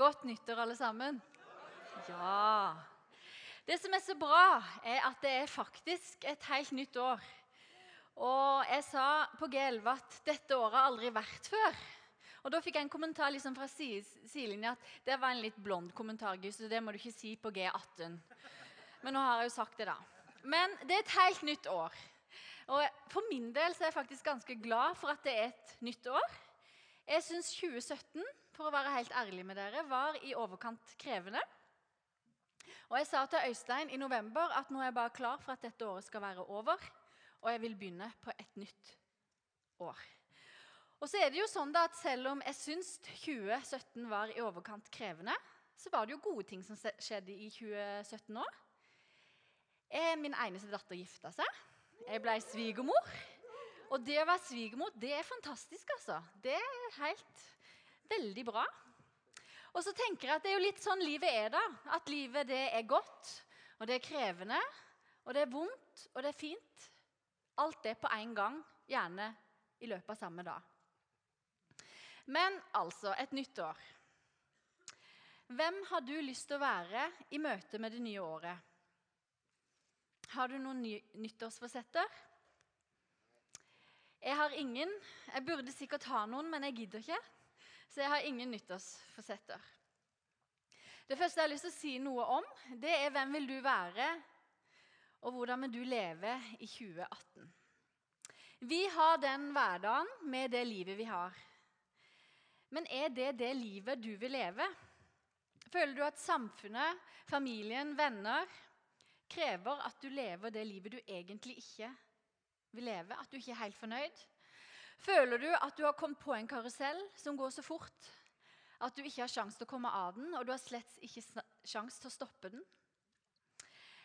Godt nyttår, alle sammen. Ja. Det som er så bra, er at det er faktisk et helt nytt år. Og jeg sa på G11 at dette året har aldri vært før. Og Da fikk jeg en kommentar liksom fra sidelinja at det var en litt blond kommentar. så det må du ikke si på G18. Men nå har jeg jo sagt det, da. Men det er et helt nytt år. Og For min del så er jeg faktisk ganske glad for at det er et nytt år. Jeg syns 2017 for å være helt ærlig med dere, var i overkant krevende. Og Jeg sa til Øystein i november at nå er jeg bare klar for at dette året skal være over, og jeg vil begynne på et nytt år. Og så er det jo sånn da at Selv om jeg syns 2017 var i overkant krevende, så var det jo gode ting som skjedde i 2017 òg. Min eneste datter gifta seg. Jeg ble svigermor. Og det å være svigermor, det er fantastisk, altså. Det er helt veldig bra. Og så tenker jeg at det er jo litt sånn livet er, da. At livet det er godt, og det er krevende, og det er vondt, og det er fint. Alt det på en gang, gjerne i løpet av samme dag. Men altså et nytt år. Hvem har du lyst til å være i møte med det nye året? Har du noen ny nyttårsforsetter? Jeg har ingen. Jeg burde sikkert ha noen, men jeg gidder ikke. Så jeg har ingen nyttårsforsetter. Det første jeg har lyst til å si noe om, det er hvem vil du være, og hvordan vil du leve i 2018. Vi har den hverdagen med det livet vi har. Men er det det livet du vil leve? Føler du at samfunnet, familien, venner krever at du lever det livet du egentlig ikke vil leve? At du ikke er helt fornøyd? Føler du at du har kommet på en karusell som går så fort at du ikke har sjanse til å komme av den, og du har slett ikke sjanse til å stoppe den?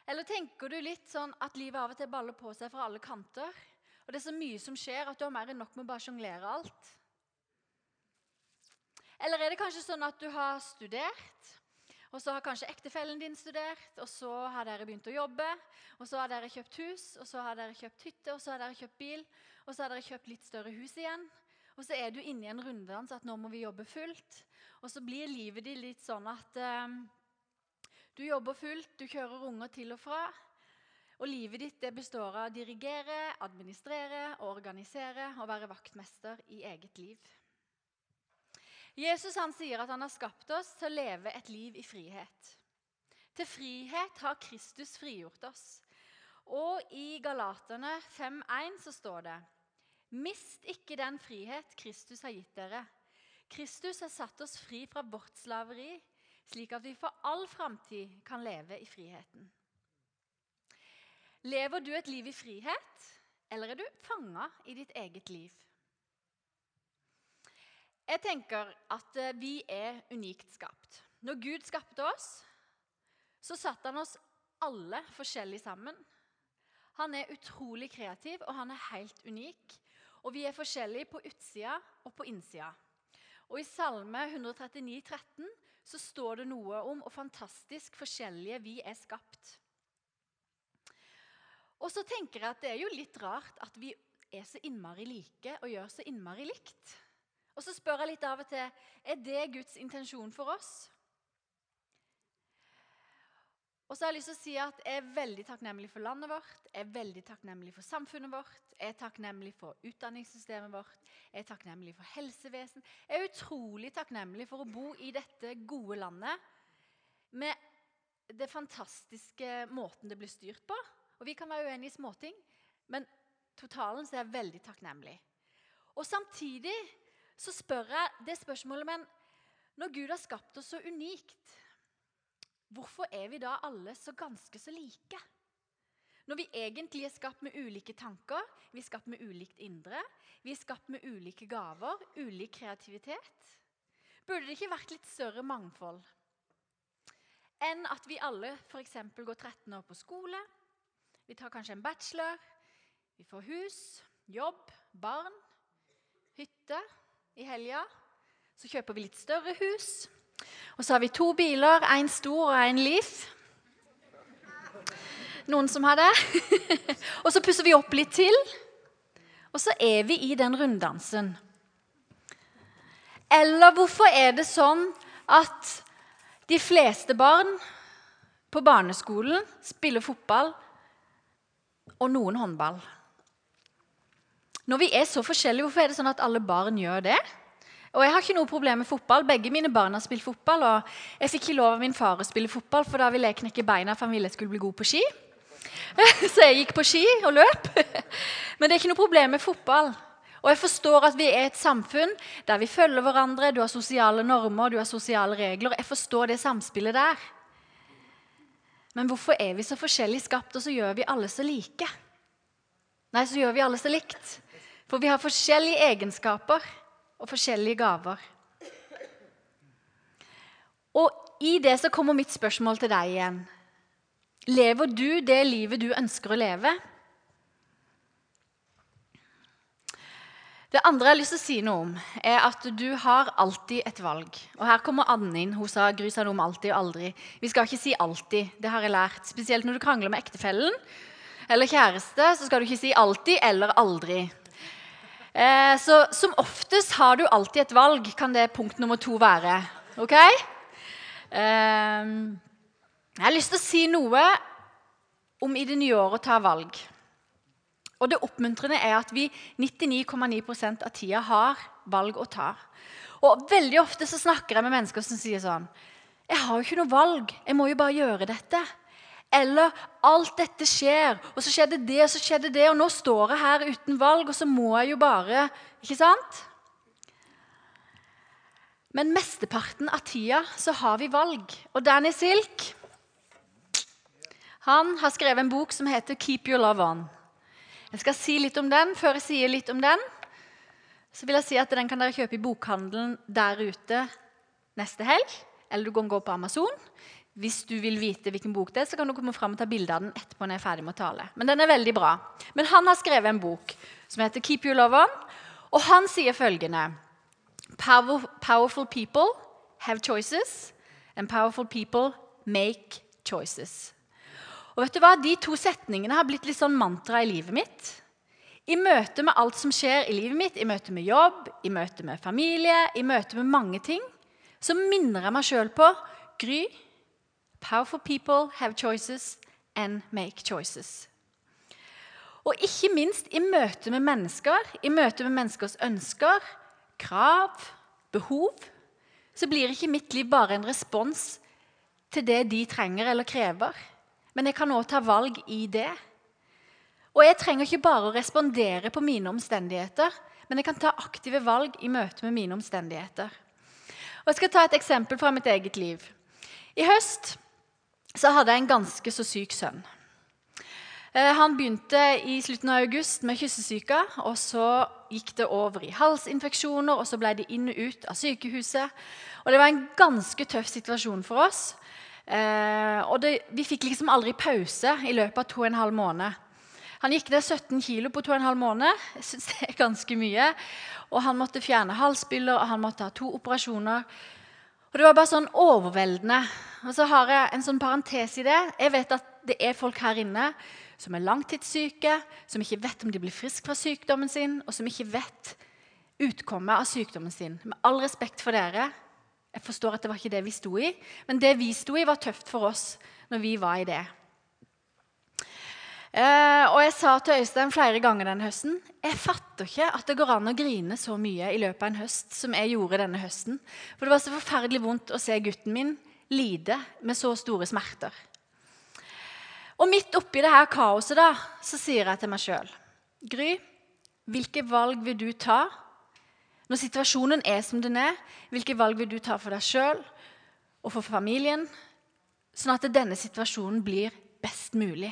Eller tenker du litt sånn at livet av og til baller på seg fra alle kanter, og det er så mye som skjer at du har mer enn nok med å bare sjonglere alt? Eller er det kanskje sånn at du har studert, og så har kanskje ektefellen din studert, og så har dere begynt å jobbe, og så har dere kjøpt hus, og så har dere kjøpt hytte, og så har dere kjøpt bil, og så har dere kjøpt litt større hus igjen. Og så er du inne i en runddans at nå må vi jobbe fullt. Og så blir livet ditt litt sånn at eh, du jobber fullt, du kjører unger til og fra. Og livet ditt det består av å dirigere, administrere organisere og være vaktmester i eget liv. Jesus han sier at han har skapt oss til å leve et liv i frihet. Til frihet har Kristus frigjort oss. Og i Galaterne 5,1 så står det Mist ikke den frihet Kristus har gitt dere. Kristus har satt oss fri fra vårt slaveri, slik at vi for all framtid kan leve i friheten. Lever du et liv i frihet, eller er du fanga i ditt eget liv? Jeg tenker at eh, vi er unikt skapt. Når Gud skapte oss, så satte han oss alle forskjellig sammen. Han er utrolig kreativ, og han er helt unik. Og vi er forskjellige på utsida og på innsida. Og I Salme 139, 13, så står det noe om hvor fantastisk forskjellige vi er skapt. Og så tenker jeg at det er jo litt rart at vi er så innmari like og gjør så innmari likt. Og så spør jeg litt av og til er det Guds intensjon for oss. Og så har Jeg lyst til å si at jeg er veldig takknemlig for landet vårt, jeg er veldig takknemlig for samfunnet vårt, jeg er takknemlig for utdanningssystemet vårt, jeg er takknemlig for helsevesen. Jeg er utrolig takknemlig for å bo i dette gode landet med det fantastiske måten det blir styrt på. Og Vi kan være uenige i småting, men totalen så er jeg veldig takknemlig. Og Samtidig så spør jeg det spørsmålet Men når Gud har skapt oss så unikt, Hvorfor er vi da alle så ganske så like? Når vi egentlig er skapt med ulike tanker, vi er skapt med ulikt indre, vi er skapt med ulike gaver, ulik kreativitet. Burde det ikke vært litt større mangfold? Enn at vi alle f.eks. går 13 år på skole, vi tar kanskje en bachelor, vi får hus, jobb, barn, hytte i helga. Så kjøper vi litt større hus. Og så har vi to biler, én stor og én Leaf. Noen som har det? og så pusser vi opp litt til. Og så er vi i den runddansen. Eller hvorfor er det sånn at De fleste barn på barneskolen spiller fotball, og noen håndball. Når vi er så forskjellige, hvorfor er det sånn at alle barn gjør det? Og Jeg har ikke noe problem med fotball. Begge mine barn har spilt fotball. og Jeg fikk ikke lov av min far å spille fotball, for da ville jeg knekke beina for han ville skulle bli god på ski. Så jeg gikk på ski og løp. Men det er ikke noe problem med fotball. Og jeg forstår at vi er et samfunn der vi følger hverandre. Du har sosiale normer, du har sosiale regler. Jeg forstår det samspillet der. Men hvorfor er vi så forskjellig skapt, og så gjør vi alle så like? Nei, så gjør vi alle så likt. For vi har forskjellige egenskaper og forskjellige gaver. Og i det så kommer mitt spørsmål til deg igjen. Lever du det livet du ønsker å leve? Det andre jeg har lyst til å si noe om, er at du har alltid et valg. Og Her kommer Anne inn. Hun sa Gry noe om alltid og aldri. Vi skal ikke si alltid. Det har jeg lært. Spesielt når du krangler med ektefellen eller kjæreste, så skal du ikke si alltid eller aldri. Eh, så som oftest har du alltid et valg, kan det punkt nummer to være. Ok? Eh, jeg har lyst til å si noe om i det nye året å ta valg. Og det oppmuntrende er at vi 99,9% av tida har valg å ta. Og Veldig ofte så snakker jeg med mennesker som sier sånn Jeg har jo ikke noe valg. Jeg må jo bare gjøre dette. Eller alt dette skjer, og så skjedde det, og så skjedde det, og nå står jeg her uten valg, og så må jeg jo bare Ikke sant? Men mesteparten av tida så har vi valg. Og Danny Silk han har skrevet en bok som heter 'Keep Your Love On'. Jeg skal si litt om den. Før jeg sier litt om den, så vil jeg si at den kan dere kjøpe i bokhandelen der ute neste helg. Eller du kan gå på Amazon. Hvis du vil vite hvilken bok det er, så kan du komme fram og ta bilde av den etterpå. når jeg er ferdig med å tale. Men den er veldig bra. Men han har skrevet en bok som heter 'Keep You Love On'. Og han sier følgende Powerful people have choices, and powerful people make choices. Og vet du hva? De to setningene har blitt litt sånn mantra i livet mitt. I møte med alt som skjer i livet mitt, i møte med jobb, i møte med familie, i møte med mange ting, så minner jeg meg sjøl på Gry. Powerful people have choices and make choices. Og ikke minst i møte med mennesker, i møte med menneskers ønsker, krav, behov, så blir ikke mitt liv bare en respons til det de trenger eller krever men jeg kan òg ta valg i det. Og jeg trenger ikke bare å respondere på mine omstendigheter, men jeg kan ta aktive valg i møte med mine omstendigheter. Og Jeg skal ta et eksempel fra mitt eget liv. I høst så hadde jeg en ganske så syk sønn. Eh, han begynte i slutten av august med kyssesyke. og Så gikk det over i halsinfeksjoner, og så ble det inn og ut av sykehuset. Og Det var en ganske tøff situasjon for oss. Eh, og det, vi fikk liksom aldri pause i løpet av to og en halv måned. Han gikk ned 17 kilo på to og en halv måned. Jeg synes det er ganske mye. Og han måtte fjerne halsbyller, og han måtte ha to operasjoner. Og Det var bare sånn overveldende. Og så har jeg en sånn parentes i det. Jeg vet at det er folk her inne som er langtidssyke, som ikke vet om de blir friske fra sykdommen sin, og som ikke vet utkommet av sykdommen sin. Med all respekt for dere, jeg forstår at det var ikke det vi sto i, men det vi sto i, var tøft for oss når vi var i det. Eh, og jeg sa til Øystein flere ganger denne høsten jeg fatter ikke at det går an å grine så mye i løpet av en høst som jeg gjorde denne høsten. For det var så forferdelig vondt å se gutten min lide med så store smerter. Og midt oppi det her kaoset da, så sier jeg til meg sjøl Gry, hvilke valg vil du ta når situasjonen er som den er, hvilke valg vil du ta for deg sjøl og for familien, sånn at denne situasjonen blir best mulig?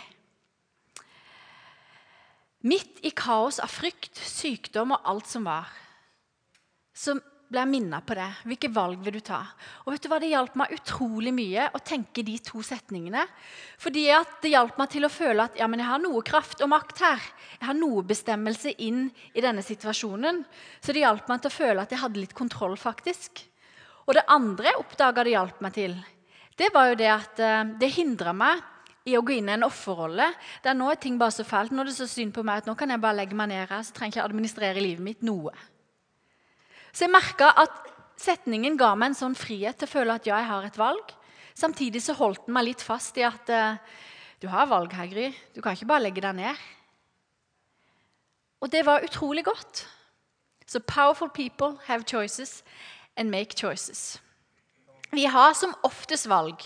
Midt i kaos av frykt, sykdom og alt som var, så ble jeg minnet på det. Hvilke valg vil du ta? Og vet du hva, Det hjalp meg utrolig mye å tenke de to setningene. Fordi Det hjalp meg til å føle at ja, men jeg har noe kraft og makt her. Jeg har noe bestemmelse inn i denne situasjonen. Så det hjalp meg til å føle at jeg hadde litt kontroll. faktisk. Og det andre jeg oppdaga det hjalp meg til, det var jo det at eh, det hindra meg i å gå inn i en offerrolle. Der nå er ting bare så fælt. Nå er det så synd på meg at nå kan jeg bare legge meg ned her. så trenger jeg ikke administrere livet mitt noe. Så jeg merka at setningen ga meg en sånn frihet til å føle at ja, jeg har et valg. Samtidig så holdt den meg litt fast i at eh, du har valg, Hegry. Du kan ikke bare legge deg ned. Og det var utrolig godt. Så powerful people have choices and make choices. Vi har som oftest valg.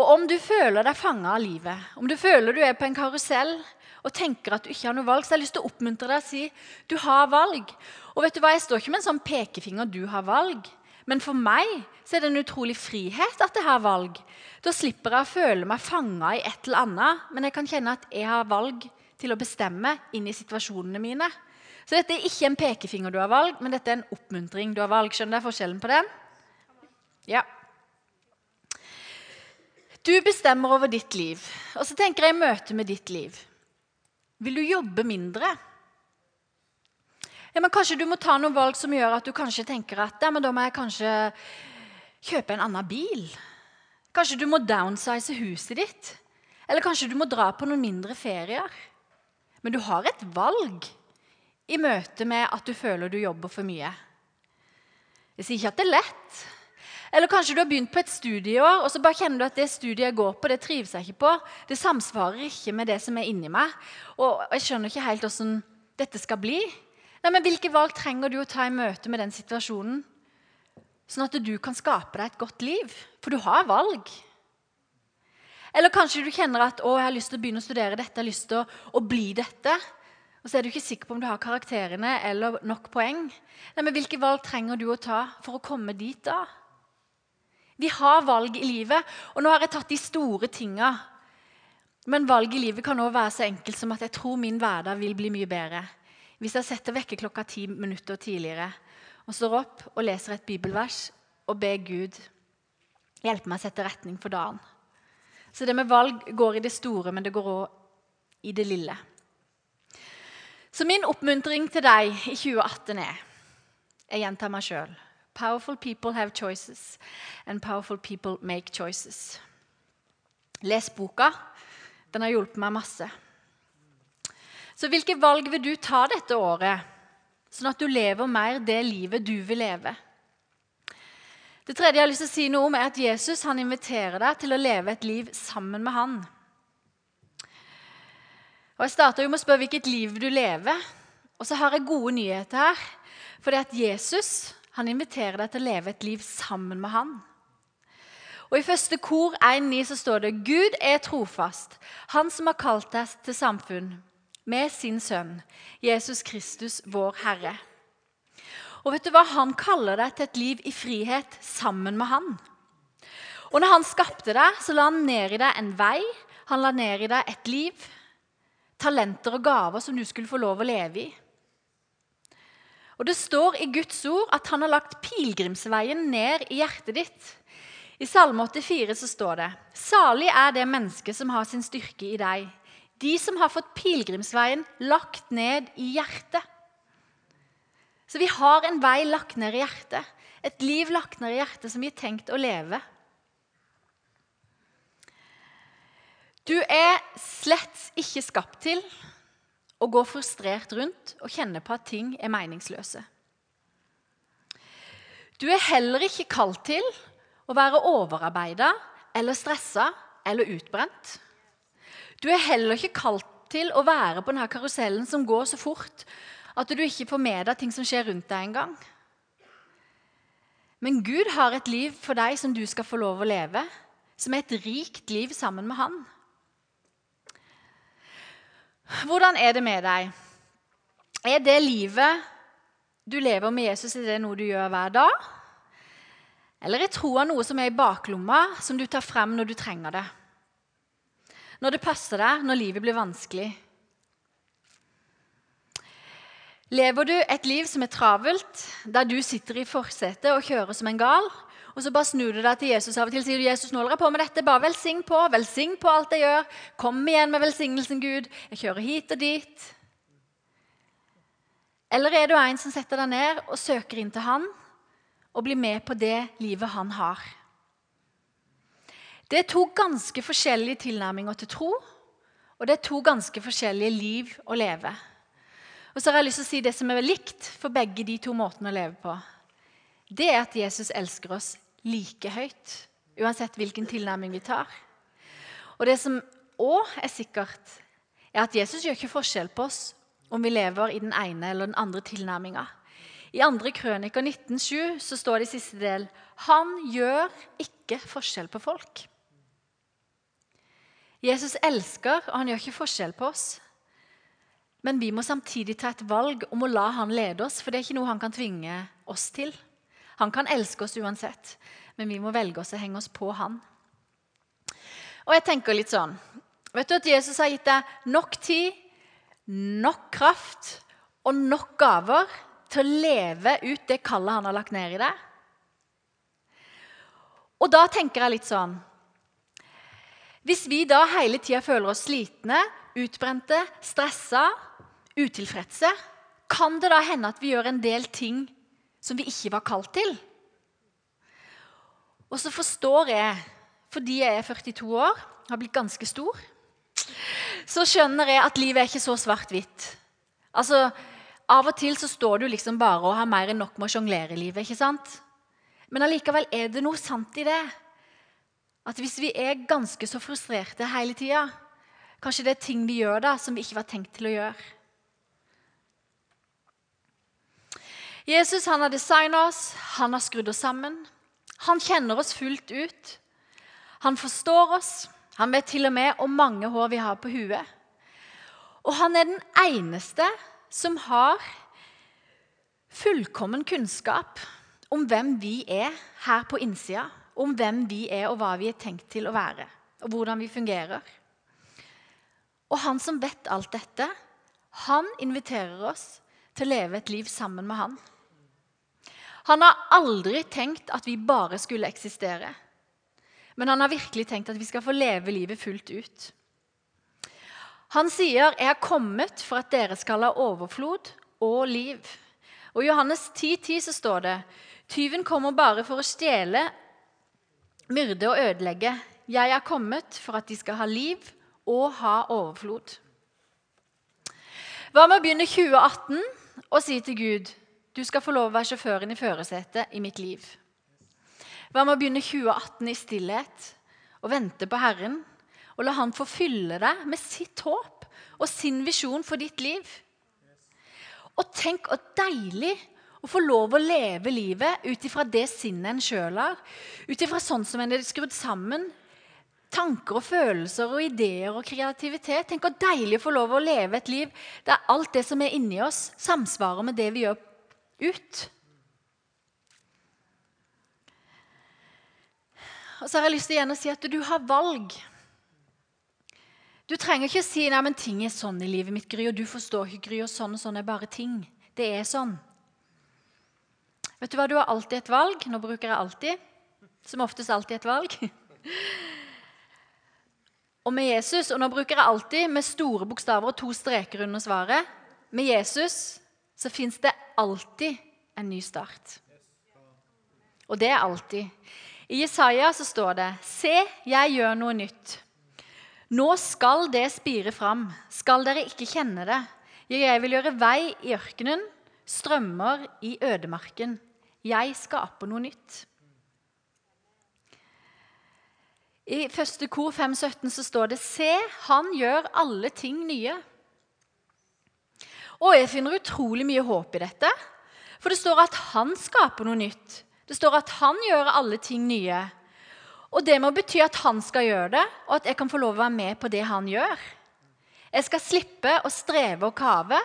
Og om du føler deg fanga av livet, om du føler du er på en karusell og tenker at du ikke har noe valg, så har jeg lyst til å oppmuntre deg og si du har valg. Og vet du hva, Jeg står ikke med en sånn pekefinger 'du har valg'. Men for meg så er det en utrolig frihet at jeg har valg. Da slipper jeg å føle meg fanga i et eller annet, men jeg kan kjenne at jeg har valg til å bestemme inn i situasjonene mine. Så dette er ikke en pekefinger du har valg, men dette er en oppmuntring du har valg. Skjønner du forskjellen på den? Ja. Du bestemmer over ditt liv. Og så tenker jeg i møte med ditt liv. Vil du jobbe mindre? Ja, men Kanskje du må ta noen valg som gjør at du kanskje tenker at ja, men da må jeg kanskje kjøpe en annen bil. Kanskje du må downsize huset ditt. Eller kanskje du må dra på noen mindre ferier. Men du har et valg i møte med at du føler du jobber for mye. Jeg sier ikke at det er lett. Eller kanskje du har begynt på et studieår, og så bare kjenner du at det studiet jeg går på, det trives jeg ikke på. Det samsvarer ikke med det som er inni meg. Og jeg skjønner ikke helt åssen dette skal bli. Nei, men Hvilke valg trenger du å ta i møte med den situasjonen? Sånn at du kan skape deg et godt liv. For du har valg. Eller kanskje du kjenner at å, jeg har lyst til å begynne å studere dette, jeg har lyst til å, å bli dette. Og så er du ikke sikker på om du har karakterene eller nok poeng. Nei, men Hvilke valg trenger du å ta for å komme dit da? Vi har valg i livet, og nå har jeg tatt de store tinga. Men valg i livet kan òg være så enkelt som at jeg tror min hverdag vil bli mye bedre hvis jeg setter vekkerklokka ti minutter tidligere og står opp og leser et bibelvers og ber Gud hjelpe meg å sette retning for dagen. Så det med valg går i det store, men det går òg i det lille. Så min oppmuntring til deg i 2018 er Jeg gjentar meg sjøl. Powerful people have choices, and powerful people make choices. Les boka. Den har hjulpet meg masse. Så hvilke valg vil du ta dette året, sånn at du lever mer det livet du vil leve? Det tredje jeg har lyst til å si noe om, er at Jesus han inviterer deg til å leve et liv sammen med han. Og Jeg starta med å spørre hvilket liv du lever. Og så har jeg gode nyheter her. For det at Jesus han inviterer deg til å leve et liv sammen med han. Og I første kor 1.9 så står det Gud er trofast, han som har kalt deg til samfunn med sin sønn, Jesus Kristus, vår Herre. Og vet du hva? Han kaller deg til et liv i frihet sammen med han. Og når han skapte deg, så la han ned i deg en vei, han la ned i deg et liv, talenter og gaver som du skulle få lov å leve i. Og Det står i Guds ord at han har lagt pilegrimsveien ned i hjertet ditt. I Salme 84 så står det Salig er det mennesket som har sin styrke i deg. De som har fått pilegrimsveien lagt ned i hjertet. Så vi har en vei lagt ned i hjertet. Et liv lagt ned i hjertet som vi har tenkt å leve. Du er slett ikke skapt til og går frustrert rundt og kjenner på at ting er meningsløse. Du er heller ikke kalt til å være overarbeida eller stressa eller utbrent. Du er heller ikke kalt til å være på denne karusellen som går så fort at du ikke får med deg ting som skjer rundt deg engang. Men Gud har et liv for deg som du skal få lov å leve, som er et rikt liv sammen med Han. Hvordan er det med deg? Er det livet du lever med Jesus, er det noe du gjør hver dag? Eller er troa noe som er i baklomma, som du tar frem når du trenger det? Når det passer deg, når livet blir vanskelig? Lever du et liv som er travelt, der du sitter i forsetet og kjører som en gal? Og så bare snur du deg til Jesus av og til sier du, Jesus, nå holder jeg på med dette. Bare velsign på. Velsign på alt jeg gjør. Kom igjen med velsignelsen, Gud. Jeg kjører hit og dit. Eller er du en som setter deg ned og søker inn til Han og blir med på det livet Han har? Det er to ganske forskjellige tilnærminger til tro, og det er to ganske forskjellige liv å leve. Og så har jeg lyst til å si Det som er likt for begge de to måtene å leve på, det er at Jesus elsker oss like høyt, uansett hvilken tilnærming vi tar. Og det som òg er sikkert, er at Jesus gjør ikke forskjell på oss om vi lever i den ene eller den andre tilnærminga. I 2. Krøniker 19,7 så står det i siste del Han gjør ikke forskjell på folk. Jesus elsker, og han gjør ikke forskjell på oss. Men vi må samtidig ta et valg om å la han lede oss, for det er ikke noe han kan tvinge oss til. Han kan elske oss uansett, men vi må velge oss å henge oss på han. Og jeg tenker litt sånn Vet du at Jesus har gitt deg nok tid, nok kraft og nok gaver til å leve ut det kallet han har lagt ned i deg? Og da tenker jeg litt sånn Hvis vi da hele tida føler oss slitne, utbrente, stressa, utilfredse, kan det da hende at vi gjør en del ting som vi ikke var kalt til? Og så forstår jeg, fordi jeg er 42 år, har blitt ganske stor, så skjønner jeg at livet er ikke så svart-hvitt. Altså, Av og til så står du liksom bare og har mer enn nok med å sjonglere livet. ikke sant? Men allikevel er det noe sant i det. At hvis vi er ganske så frustrerte hele tida, kanskje det er ting vi gjør da som vi ikke var tenkt til å gjøre. Jesus han har designa oss, han har skrudd oss sammen. Han kjenner oss fullt ut. Han forstår oss. Han vet til og med hvor mange hår vi har på huet. Og han er den eneste som har fullkommen kunnskap om hvem vi er her på innsida. Om hvem vi er, og hva vi er tenkt til å være, og hvordan vi fungerer. Og han som vet alt dette, han inviterer oss til å leve et liv sammen med han. Han har aldri tenkt at vi bare skulle eksistere. Men han har virkelig tenkt at vi skal få leve livet fullt ut. Han sier, 'Jeg er kommet for at dere skal ha overflod og liv'. Og I Johannes 10,10 10 så står det, 'Tyven kommer bare for å stjele, myrde og ødelegge.' 'Jeg er kommet for at de skal ha liv og ha overflod.' Hva med å begynne 2018 og si til Gud, 'Du skal få lov å være sjåføren i førersetet i mitt liv'? Hva med å begynne 2018 i stillhet og vente på Herren? Og la Han få fylle deg med sitt håp og sin visjon for ditt liv. Og tenk så deilig å få lov å leve livet ut ifra det sinnet en sjøl har. Ut ifra sånn som en er skrudd sammen. Tanker og følelser og ideer og kreativitet. Tenk hvor deilig å få lov å leve et liv der alt det som er inni oss, samsvarer med det vi gjør ut. Og så har jeg lyst til igjen å si at du har valg. Du trenger ikke å si nei, men ting er sånn i livet mitt, Gry, og du forstår ikke, Gry, og sånn og sånn er bare ting. Det er sånn. Vet du hva, du har alltid et valg. Nå bruker jeg alltid. Som oftest alltid et valg. Og med Jesus, og nå bruker jeg alltid med store bokstaver og to streker under svaret Med Jesus så fins det alltid en ny start. Og det er alltid. I Jesaja så står det Se, jeg gjør noe nytt. Nå skal det spire fram. Skal dere ikke kjenne det? Jeg vil gjøre vei i ørkenen, strømmer i ødemarken. Jeg skaper noe nytt. I første kor 5.17 så står det Se, han gjør alle ting nye. Og jeg finner utrolig mye håp i dette. For det står at han skaper noe nytt. Det står at han gjør alle ting nye. Og det må bety at han skal gjøre det, og at jeg kan få lov å være med på det han gjør. Jeg skal slippe å streve og kave,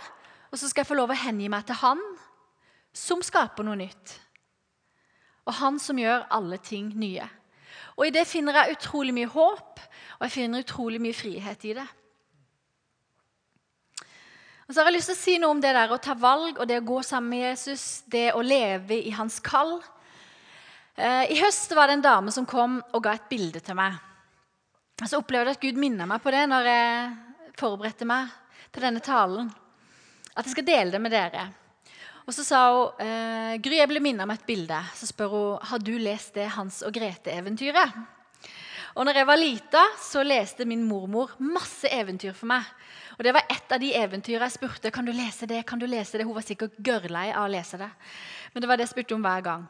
og så skal jeg få lov å hengi meg til han som skaper noe nytt. Og han som gjør alle ting nye. Og I det finner jeg utrolig mye håp, og jeg finner utrolig mye frihet i det. Og så har jeg lyst til å si noe om det der å ta valg og det å gå sammen med Jesus, det å leve i hans kall. Eh, I høst var det en dame som kom og ga et bilde til meg. Så opplevde jeg at Gud minnet meg på det når jeg forberedte meg til denne talen. At jeg skal dele det med dere. Og Så sa hun eh, Gry, jeg ble minnet om et bilde. Så spør hun har du lest det Hans og Grete-eventyret. Og når jeg var lita, så leste min mormor masse eventyr for meg. Og Det var et av de eventyrene jeg spurte kan du lese det, kan du lese det. Hun var sikkert gørrlei av å lese det. Men det var det jeg spurte om hver gang.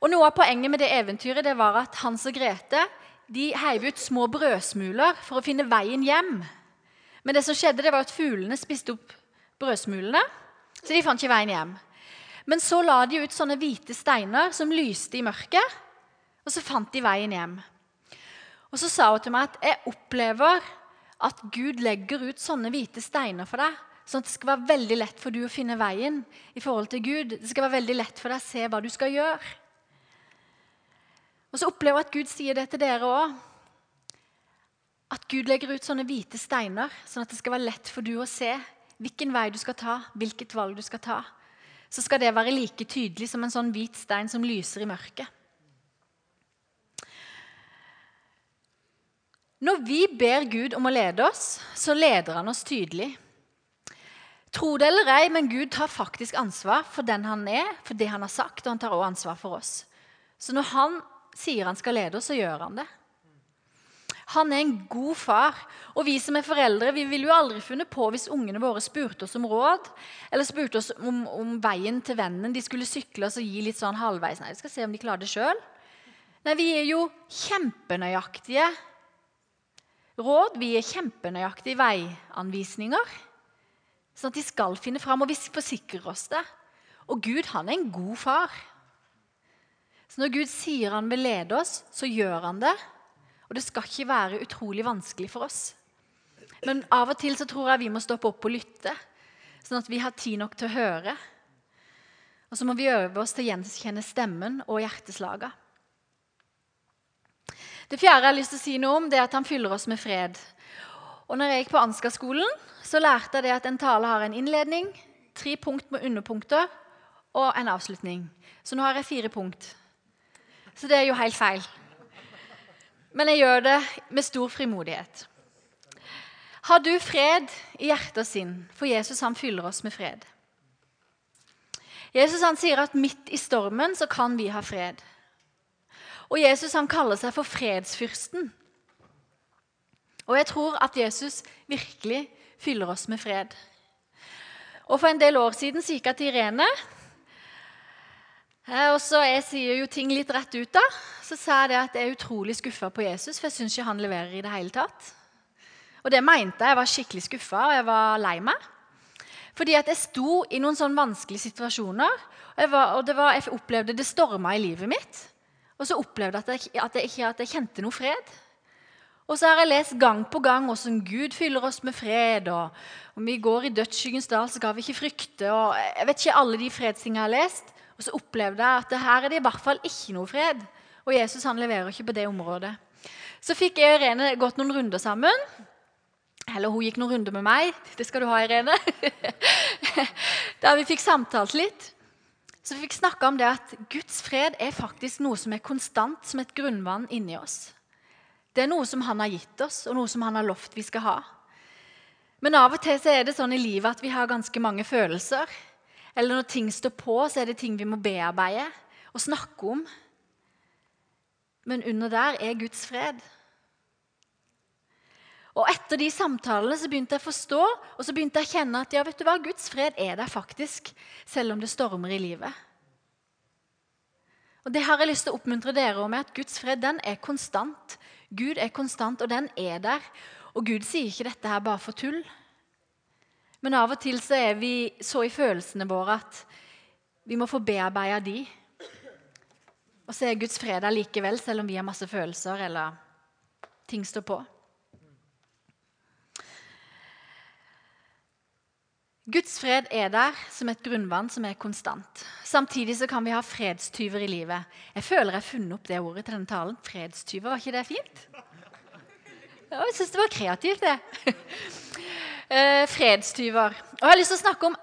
Og Noe av poenget med det eventyret det var at Hans og Grete de heiv ut små brødsmuler for å finne veien hjem. Men det som skjedde, det var at fuglene spiste opp brødsmulene, så de fant ikke veien hjem. Men så la de ut sånne hvite steiner som lyste i mørket, og så fant de veien hjem. Og så sa hun til meg at jeg opplever at Gud legger ut sånne hvite steiner for deg, sånn at det skal være veldig lett for du å finne veien i forhold til Gud. Det skal være veldig lett for deg å se hva du skal gjøre. Og så opplever jeg at Gud sier det til dere òg. At Gud legger ut sånne hvite steiner, sånn at det skal være lett for du å se hvilken vei du skal ta, hvilket valg du skal ta. Så skal det være like tydelig som en sånn hvit stein som lyser i mørket. Når vi ber Gud om å lede oss, så leder han oss tydelig. Tro det eller ei, men Gud tar faktisk ansvar for den han er, for det han har sagt, og han tar også ansvar for oss. Så når han sier han skal lede oss, så gjør han det. Han er en god far. Og vi som er foreldre, vi ville jo aldri funnet på hvis ungene våre spurte oss om råd, eller spurte oss om, om veien til vennen de skulle sykle og gi litt sånn halvveis. Nei, vi skal se om de klarer det sjøl. Nei, vi er jo kjempenøyaktige råd. Vi er kjempenøyaktige veianvisninger. Sånn at de skal finne fram, og vi forsikrer oss det. Og Gud, han er en god far. Så når Gud sier han vil lede oss, så gjør han det. Og det skal ikke være utrolig vanskelig for oss. Men av og til så tror jeg vi må stoppe opp og lytte, sånn at vi har tid nok til å høre. Og så må vi øve oss til å gjenkjenne stemmen og hjerteslagene. Det fjerde jeg har lyst til å si noe om, det er at han fyller oss med fred. Og når jeg gikk på Ansgar-skolen, så lærte jeg det at en tale har en innledning, tre punkt med underpunkter og en avslutning. Så nå har jeg fire punkt. Så det er jo helt feil. Men jeg gjør det med stor frimodighet. Har du fred i hjertet sin? For Jesus han fyller oss med fred. Jesus han sier at midt i stormen så kan vi ha fred. Og Jesus han kaller seg for fredsfyrsten. Og jeg tror at Jesus virkelig fyller oss med fred. Og For en del år siden så gikk jeg til Irene og så Jeg sier jo ting litt rett ut, da. Så sa jeg at jeg er utrolig skuffa på Jesus, for jeg syns ikke han leverer i det hele tatt. Og det mente jeg. Jeg var skikkelig skuffa, og jeg var lei meg. Fordi at jeg sto i noen sånn vanskelige situasjoner, og, jeg, var, og var, jeg opplevde det storma i livet mitt. Og så opplevde jeg at jeg, at at jeg kjente noe fred. Og så har jeg lest gang på gang hvordan Gud fyller oss med fred. og Om vi går i dødsskyggens dal, så skal vi ikke frykte. og Jeg vet ikke alle de fredstingene jeg har lest. Og så opplevde jeg at her er det i hvert fall ikke noe fred. Og Jesus han leverer ikke på det området. Så fikk jeg og Irene gått noen runder sammen. Eller hun gikk noen runder med meg. Det skal du ha, Irene. Der vi fikk samtalt litt. Så vi fikk snakka om det at Guds fred er faktisk noe som er konstant som et grunnvann inni oss. Det er noe som han har gitt oss, og noe som han har lovt vi skal ha. Men av og til så er det sånn i livet at vi har ganske mange følelser. Eller når ting står på, så er det ting vi må bearbeide og snakke om. Men under der er Guds fred. Og Etter de samtalene så begynte jeg å forstå og så begynte jeg å kjenne at ja, vet du hva, Guds fred er der faktisk, selv om det stormer i livet. Og Det har jeg lyst til å oppmuntre dere om, at Guds fred den er konstant. Gud er konstant, og den er der. Og Gud sier ikke dette her bare for tull. Men av og til så er vi så i følelsene våre at vi må få bearbeida de. Og så er Guds fred likevel, selv om vi har masse følelser eller ting står på. Guds fred er der som et grunnvann som er konstant. Samtidig så kan vi ha fredstyver i livet. Jeg føler jeg har funnet opp det ordet til denne talen. Fredstyver, var ikke det fint? Jeg syns det var kreativt, det eh, fredstyver. Og Jeg har lyst til å snakke om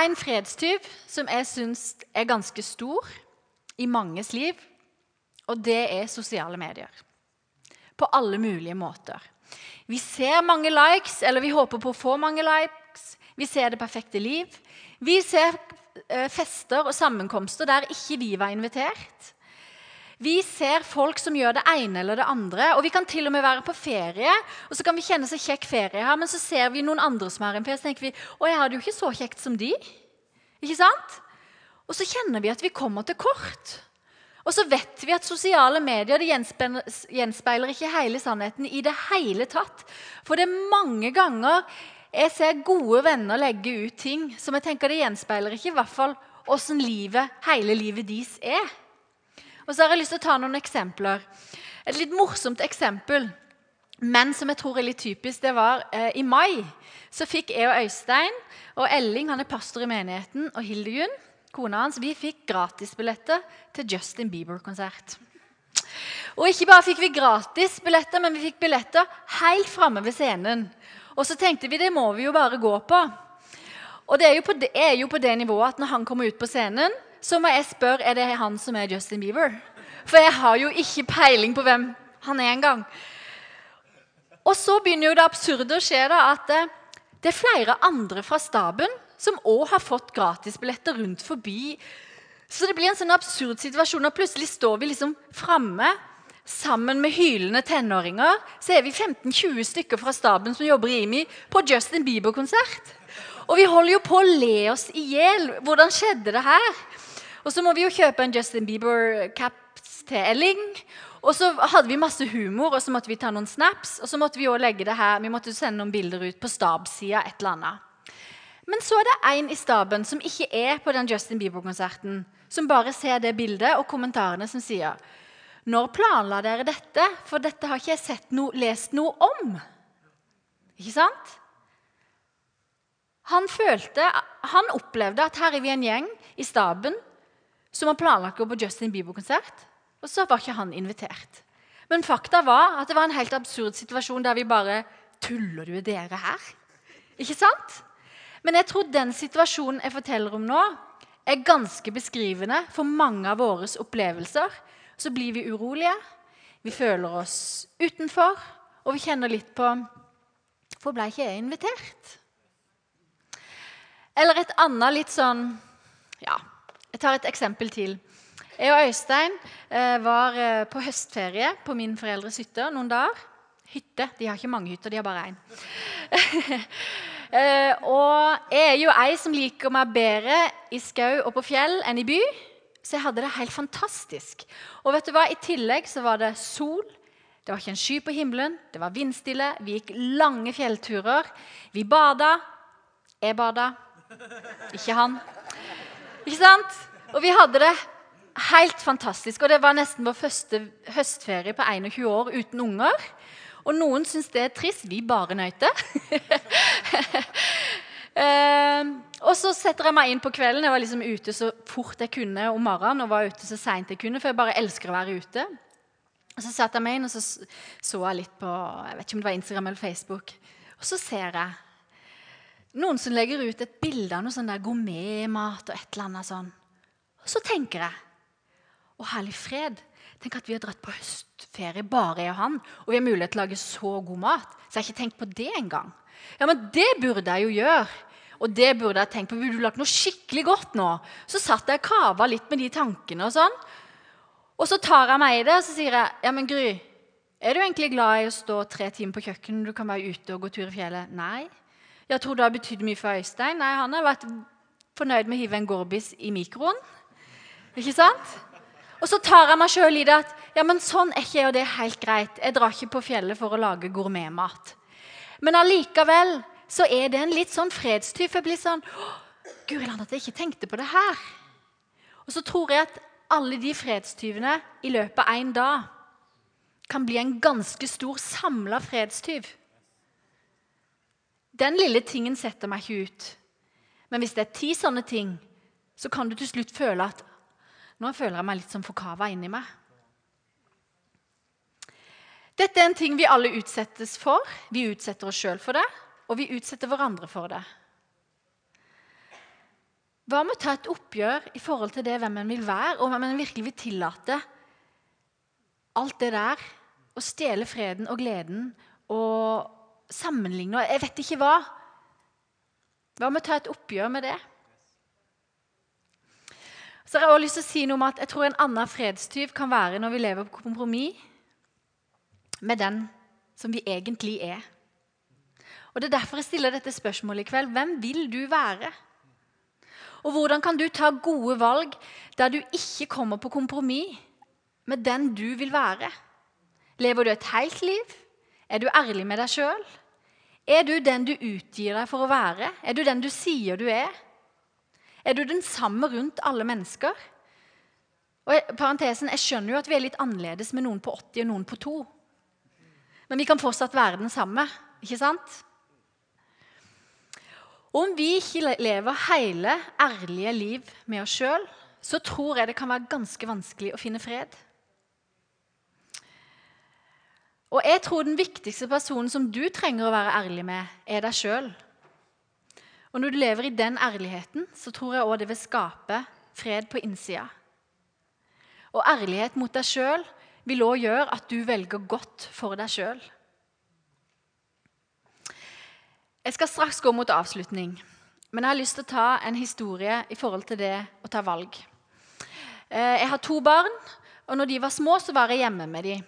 en fredstyv som jeg syns er ganske stor i manges liv. Og det er sosiale medier. På alle mulige måter. Vi ser mange likes, eller vi håper på å få mange likes. Vi ser det perfekte liv. Vi ser eh, fester og sammenkomster der ikke vi var invitert. Vi ser folk som gjør det ene eller det andre. Og vi kan til og med være på ferie, og så kan vi kjenne så kjekk ferie her, men så ser vi noen andre som har en ferie, så tenker vi å, jeg hadde jo ikke så kjekt som de. Ikke sant? Og så kjenner vi at vi kommer til kort. Og så vet vi at sosiale medier gjenspeiler, gjenspeiler ikke hele sannheten i det hele tatt. For det er mange ganger jeg ser gode venner legge ut ting som jeg tenker det gjenspeiler ikke i hvert fall åssen livet, hele livet deres er. Og så har jeg lyst til å ta noen eksempler. Et litt morsomt eksempel, men som jeg tror er litt typisk, det var eh, i mai. Så fikk jeg og Øystein og Elling, han er pastor i menigheten, og Hildegunn, kona hans, vi fikk gratisbilletter til Justin Bieber-konsert. Og ikke bare fikk vi gratisbilletter, men vi fikk billetter helt framme ved scenen. Og så tenkte vi det må vi jo bare gå på. Og det er på det, er jo på det nivået at når han kommer ut på scenen, så må jeg spørre er det han som er Justin Bieber. For jeg har jo ikke peiling på hvem han er engang. Og så begynner jo det absurde å skje da, at det, det er flere andre fra staben som òg har fått gratisbilletter rundt forbi. Så det blir en sånn absurd situasjon. og Plutselig står vi liksom framme sammen med hylende tenåringer. Så er vi 15-20 stykker fra staben som jobber i IMI, på Justin Bieber-konsert. Og vi holder jo på å le oss i hjel. Hvordan skjedde det her? Og så må vi jo kjøpe en Justin Bieber-caps til Elling. Og så hadde vi masse humor, og så måtte vi ta noen snaps. Og så måtte vi også legge det her, vi måtte sende noen bilder ut på stabssida. et eller annet. Men så er det en i staben som ikke er på den Justin Bieber-konserten, som bare ser det bildet og kommentarene som sier Når planla dere dette? For dette har ikke jeg sett noe, lest noe om. Ikke sant? Han følte, han opplevde at her er vi en gjeng i staben som har planlagt å gå på Justin Bieber-konsert, og så var ikke han invitert. Men fakta var at det var en helt absurd situasjon der vi bare Tuller du, dere her? Ikke sant? Men jeg tror den situasjonen jeg forteller om nå, er ganske beskrivende for mange av våre opplevelser. Så blir vi urolige, vi føler oss utenfor, og vi kjenner litt på Hvorfor ble ikke jeg invitert? Eller et annet litt sånn Ja, jeg tar et eksempel til. Jeg og Øystein eh, var eh, på høstferie på min foreldres hytte noen dager. Hytte. De har ikke mange hytter, de har bare én. Eh, og jeg er jo ei som liker meg bedre i skau og på fjell enn i by. Så jeg hadde det helt fantastisk. Og vet du hva? I tillegg så var det sol. Det var ikke en sky på himmelen. Det var vindstille. Vi gikk lange fjellturer. Vi bada. Jeg bada. Ikke han. Ikke sant? Og vi hadde det helt fantastisk. Og det var nesten vår første høstferie på 21 år uten unger. Og noen syns det er trist. Vi bare nøyte. uh, og så setter jeg meg inn på kvelden. Jeg var liksom ute så fort jeg kunne om morgenen. og var ute så sent jeg kunne, For jeg bare elsker å være ute. Og Så satte jeg meg inn og så, så jeg litt på jeg vet ikke om det var Instagram eller Facebook. Og så ser jeg noen som legger ut et bilde av noe sånn der gourmetmat og et eller annet sånn. Og så tenker jeg Å, herlig fred. Tenk at vi har dratt på høstferie, bare jeg og han, og vi har mulighet til å lage så god mat. Så jeg har ikke tenkt på det engang. Ja, men det burde jeg jo gjøre. Og det burde jeg tenkt på. Burde du lagt noe skikkelig godt nå? Så satt jeg og kava litt med de tankene og sånn. Og så tar jeg meg i det og så sier jeg, ja, men Gry, er du egentlig glad i å stå tre timer på kjøkkenet du kan være ute og gå tur i fjellet? Nei. Jeg tror det har betydd mye for Øystein. Nei, han har vært fornøyd med å hive en gorbis i mikroen. Ikke sant? Og så tar jeg meg sjøl i det at ja, men sånn er ikke jeg, og det er helt greit. Jeg drar ikke på fjellet for å lage gourmetmat. Men allikevel så er det en litt sånn fredstyv. Jeg blir sånn Guri land, at jeg ikke tenkte på det her. Og så tror jeg at alle de fredstyvene i løpet av én dag kan bli en ganske stor samla fredstyv. Den lille tingen setter meg ikke ut. Men hvis det er ti sånne ting, så kan du til slutt føle at nå føler jeg meg litt som forkava inni meg. Dette er en ting vi alle utsettes for. Vi utsetter oss sjøl for det, og vi utsetter hverandre for det. Hva med å ta et oppgjør i forhold til det hvem en vil være, og hvem en virkelig vil tillate alt det der? Å stjele freden og gleden og sammenligne Jeg vet ikke hva. Hva med å ta et oppgjør med det? Så jeg har også lyst til å si noe om at jeg tror en annen fredstyv kan være når vi lever på kompromiss med den som vi egentlig er. Og Det er derfor jeg stiller dette spørsmålet i kveld. Hvem vil du være? Og hvordan kan du ta gode valg der du ikke kommer på kompromiss med den du vil være? Lever du et helt liv? Er du ærlig med deg sjøl? Er du den du utgir deg for å være? Er du den du sier du er? Er du den samme rundt alle mennesker? Og parentesen, Jeg skjønner jo at vi er litt annerledes med noen på 80 og noen på 2. Men vi kan fortsatt være den samme, ikke sant? Om vi ikke lever hele, ærlige liv med oss sjøl, så tror jeg det kan være ganske vanskelig å finne fred. Og jeg tror den viktigste personen som du trenger å være ærlig med, er deg sjøl. Og når du lever i den ærligheten, så tror jeg òg det vil skape fred på innsida. Og ærlighet mot deg sjøl vil òg gjøre at du velger godt for deg sjøl. Jeg skal straks gå mot avslutning, men jeg har lyst til å ta en historie i forhold til det å ta valg. Eh, jeg har to barn, og når de var små, så var jeg hjemme med dem.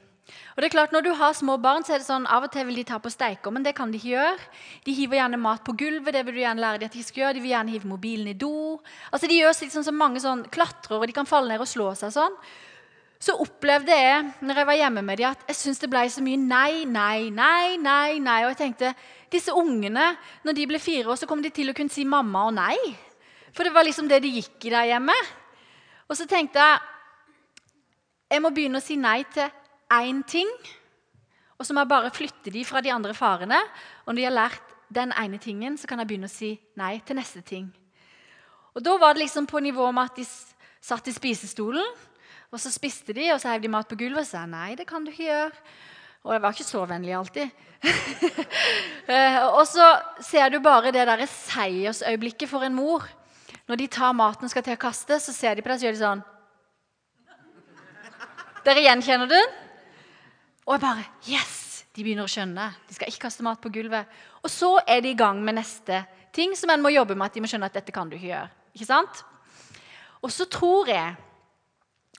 Og det er klart, Når du har små barn, så er det sånn av og til vil de ta på steiker, men det kan de ikke gjøre. De hiver gjerne mat på gulvet, det vil du gjerne lære dem at de skal gjøre. De vil gjerne hive mobilen i do. Altså De gjør sånn som mange sånn klatrer, og de kan falle ned og slå seg sånn. Så opplevde jeg når jeg var hjemme med dem, at jeg syntes det ble så mye nei, nei, nei, nei. nei. Og jeg tenkte disse ungene, når de ble fire år, så kom de til å kunne si mamma og nei. For det var liksom det de gikk i der hjemme. Og så tenkte jeg jeg må begynne å si nei til én ting, og så må jeg bare flytte de fra de andre farene. Og når de har lært den ene tingen, så kan jeg begynne å si nei til neste ting. Og Da var det liksom på nivå med at de satt i spisestolen, og så spiste de, og så heiv de mat på gulvet og sa nei, det kan du ikke gjøre. Og jeg var ikke så vennlig alltid. Eh, og så ser du bare det derre seiersøyeblikket for en mor. Når de tar maten og skal til å kaste, så ser de på deg og gjør de sånn. Dere gjenkjenner den? Og jeg bare Yes! De begynner å skjønne. De skal ikke kaste mat på gulvet. Og så er de i gang med neste ting som en må jobbe med. at de må skjønne at dette kan du ikke gjøre. Ikke sant? Og så tror jeg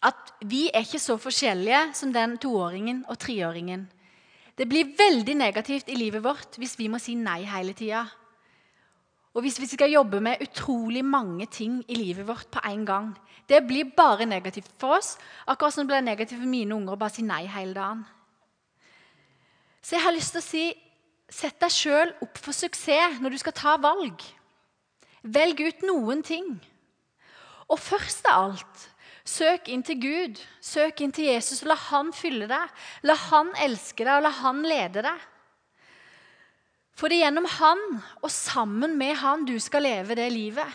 at vi er ikke så forskjellige som den toåringen og treåringen. Det blir veldig negativt i livet vårt hvis vi må si nei hele tida. Og hvis vi skal jobbe med utrolig mange ting i livet vårt på en gang. Det blir bare negativt for oss, akkurat som det blir negativt for mine unger å bare si nei hele dagen. Så jeg har lyst til å si sett deg sjøl opp for suksess når du skal ta valg. Velg ut noen ting. Og først av alt søk inn til Gud. Søk inn til Jesus. og La han fylle deg. La han elske deg, og la han lede deg. For det er gjennom han og sammen med han du skal leve det livet.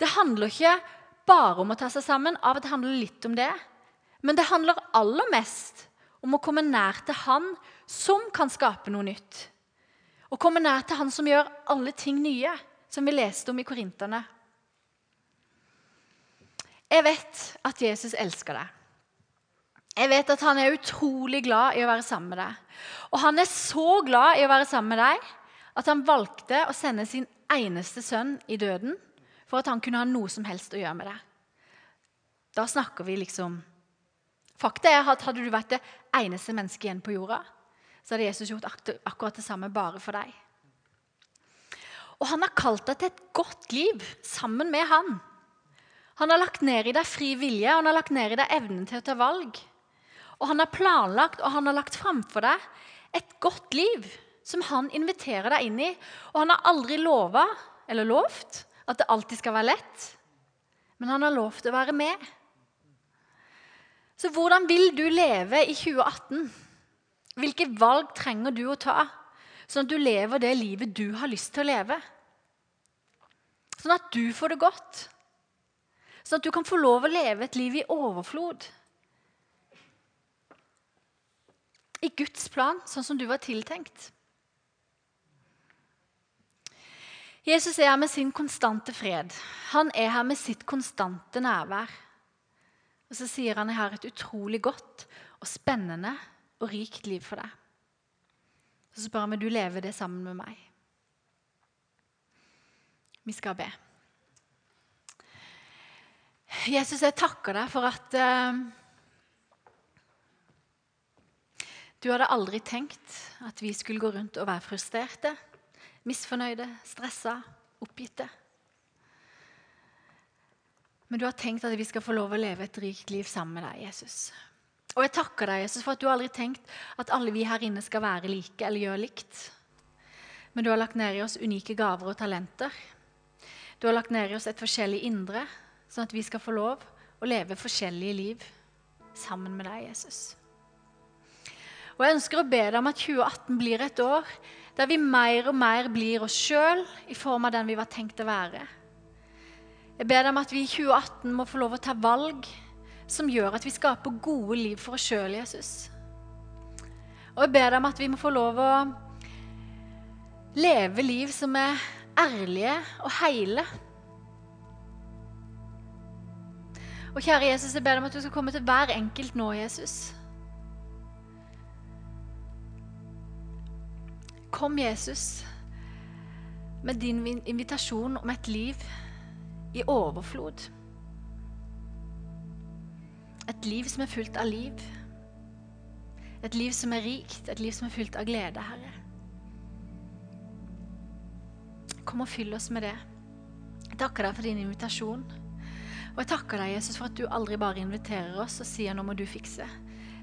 Det handler ikke bare om å ta seg sammen. Av og til handler litt om det. Men det handler aller mest om å komme nær til Han som kan skape noe nytt. Og komme nær til Han som gjør alle ting nye, som vi leste om i Korinterne. Jeg vet at Jesus elsker deg. Jeg vet at han er utrolig glad i å være sammen med deg. Og han er så glad i å være sammen med deg at han valgte å sende sin eneste sønn i døden for at han kunne ha noe som helst å gjøre med deg. Da snakker vi liksom Fakta er at hadde du vært det eneste mennesket igjen på jorda, så hadde Jesus gjort akkurat det samme bare for deg. Og han har kalt deg til et godt liv sammen med han. Han har lagt ned i deg fri vilje, han har lagt ned i deg evnen til å ta valg. Og han har planlagt og han har lagt framfor deg et godt liv som han inviterer deg inn i. Og han har aldri lova eller lovt at det alltid skal være lett, men han har lovt å være med. Så hvordan vil du leve i 2018? Hvilke valg trenger du å ta, sånn at du lever det livet du har lyst til å leve? Sånn at du får det godt. Sånn at du kan få lov å leve et liv i overflod. I Guds plan, sånn som du var tiltenkt. Jesus er her med sin konstante fred. Han er her med sitt konstante nærvær. Og så sier han jeg har et utrolig godt og spennende og rikt liv for deg. Så spør han om du lever det sammen med meg. Vi skal be. Jesus, jeg takker deg for at uh, du hadde aldri tenkt at vi skulle gå rundt og være frustrerte, misfornøyde, stressa, oppgitte. Men du har tenkt at vi skal få lov å leve et rikt liv sammen med deg, Jesus. Og jeg takker deg, Jesus, for at du aldri har tenkt at alle vi her inne skal være like eller gjøre likt. Men du har lagt ned i oss unike gaver og talenter. Du har lagt ned i oss et forskjellig indre, sånn at vi skal få lov å leve forskjellige liv sammen med deg, Jesus. Og Jeg ønsker å be deg om at 2018 blir et år der vi mer og mer blir oss sjøl i form av den vi var tenkt å være. Jeg ber deg om at vi i 2018 må få lov å ta valg som gjør at vi skaper gode liv for oss sjøl, Jesus. Og jeg ber deg om at vi må få lov å leve liv som er ærlige og hele. Og kjære Jesus, jeg ber deg om at du skal komme til hver enkelt nå, Jesus. Kom, Jesus, med din invitasjon om et liv i overflod. Et liv som er fullt av liv. Et liv som er rikt, et liv som er fullt av glede, Herre. Kom og fyll oss med det. Jeg takker deg for din invitasjon. Og jeg takker deg, Jesus, for at du aldri bare inviterer oss og sier 'nå må du fikse'.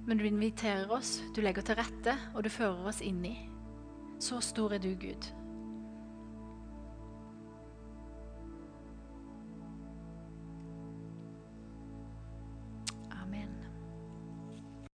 Men du inviterer oss, du legger til rette, og du fører oss inn i. Så stor er du, Gud.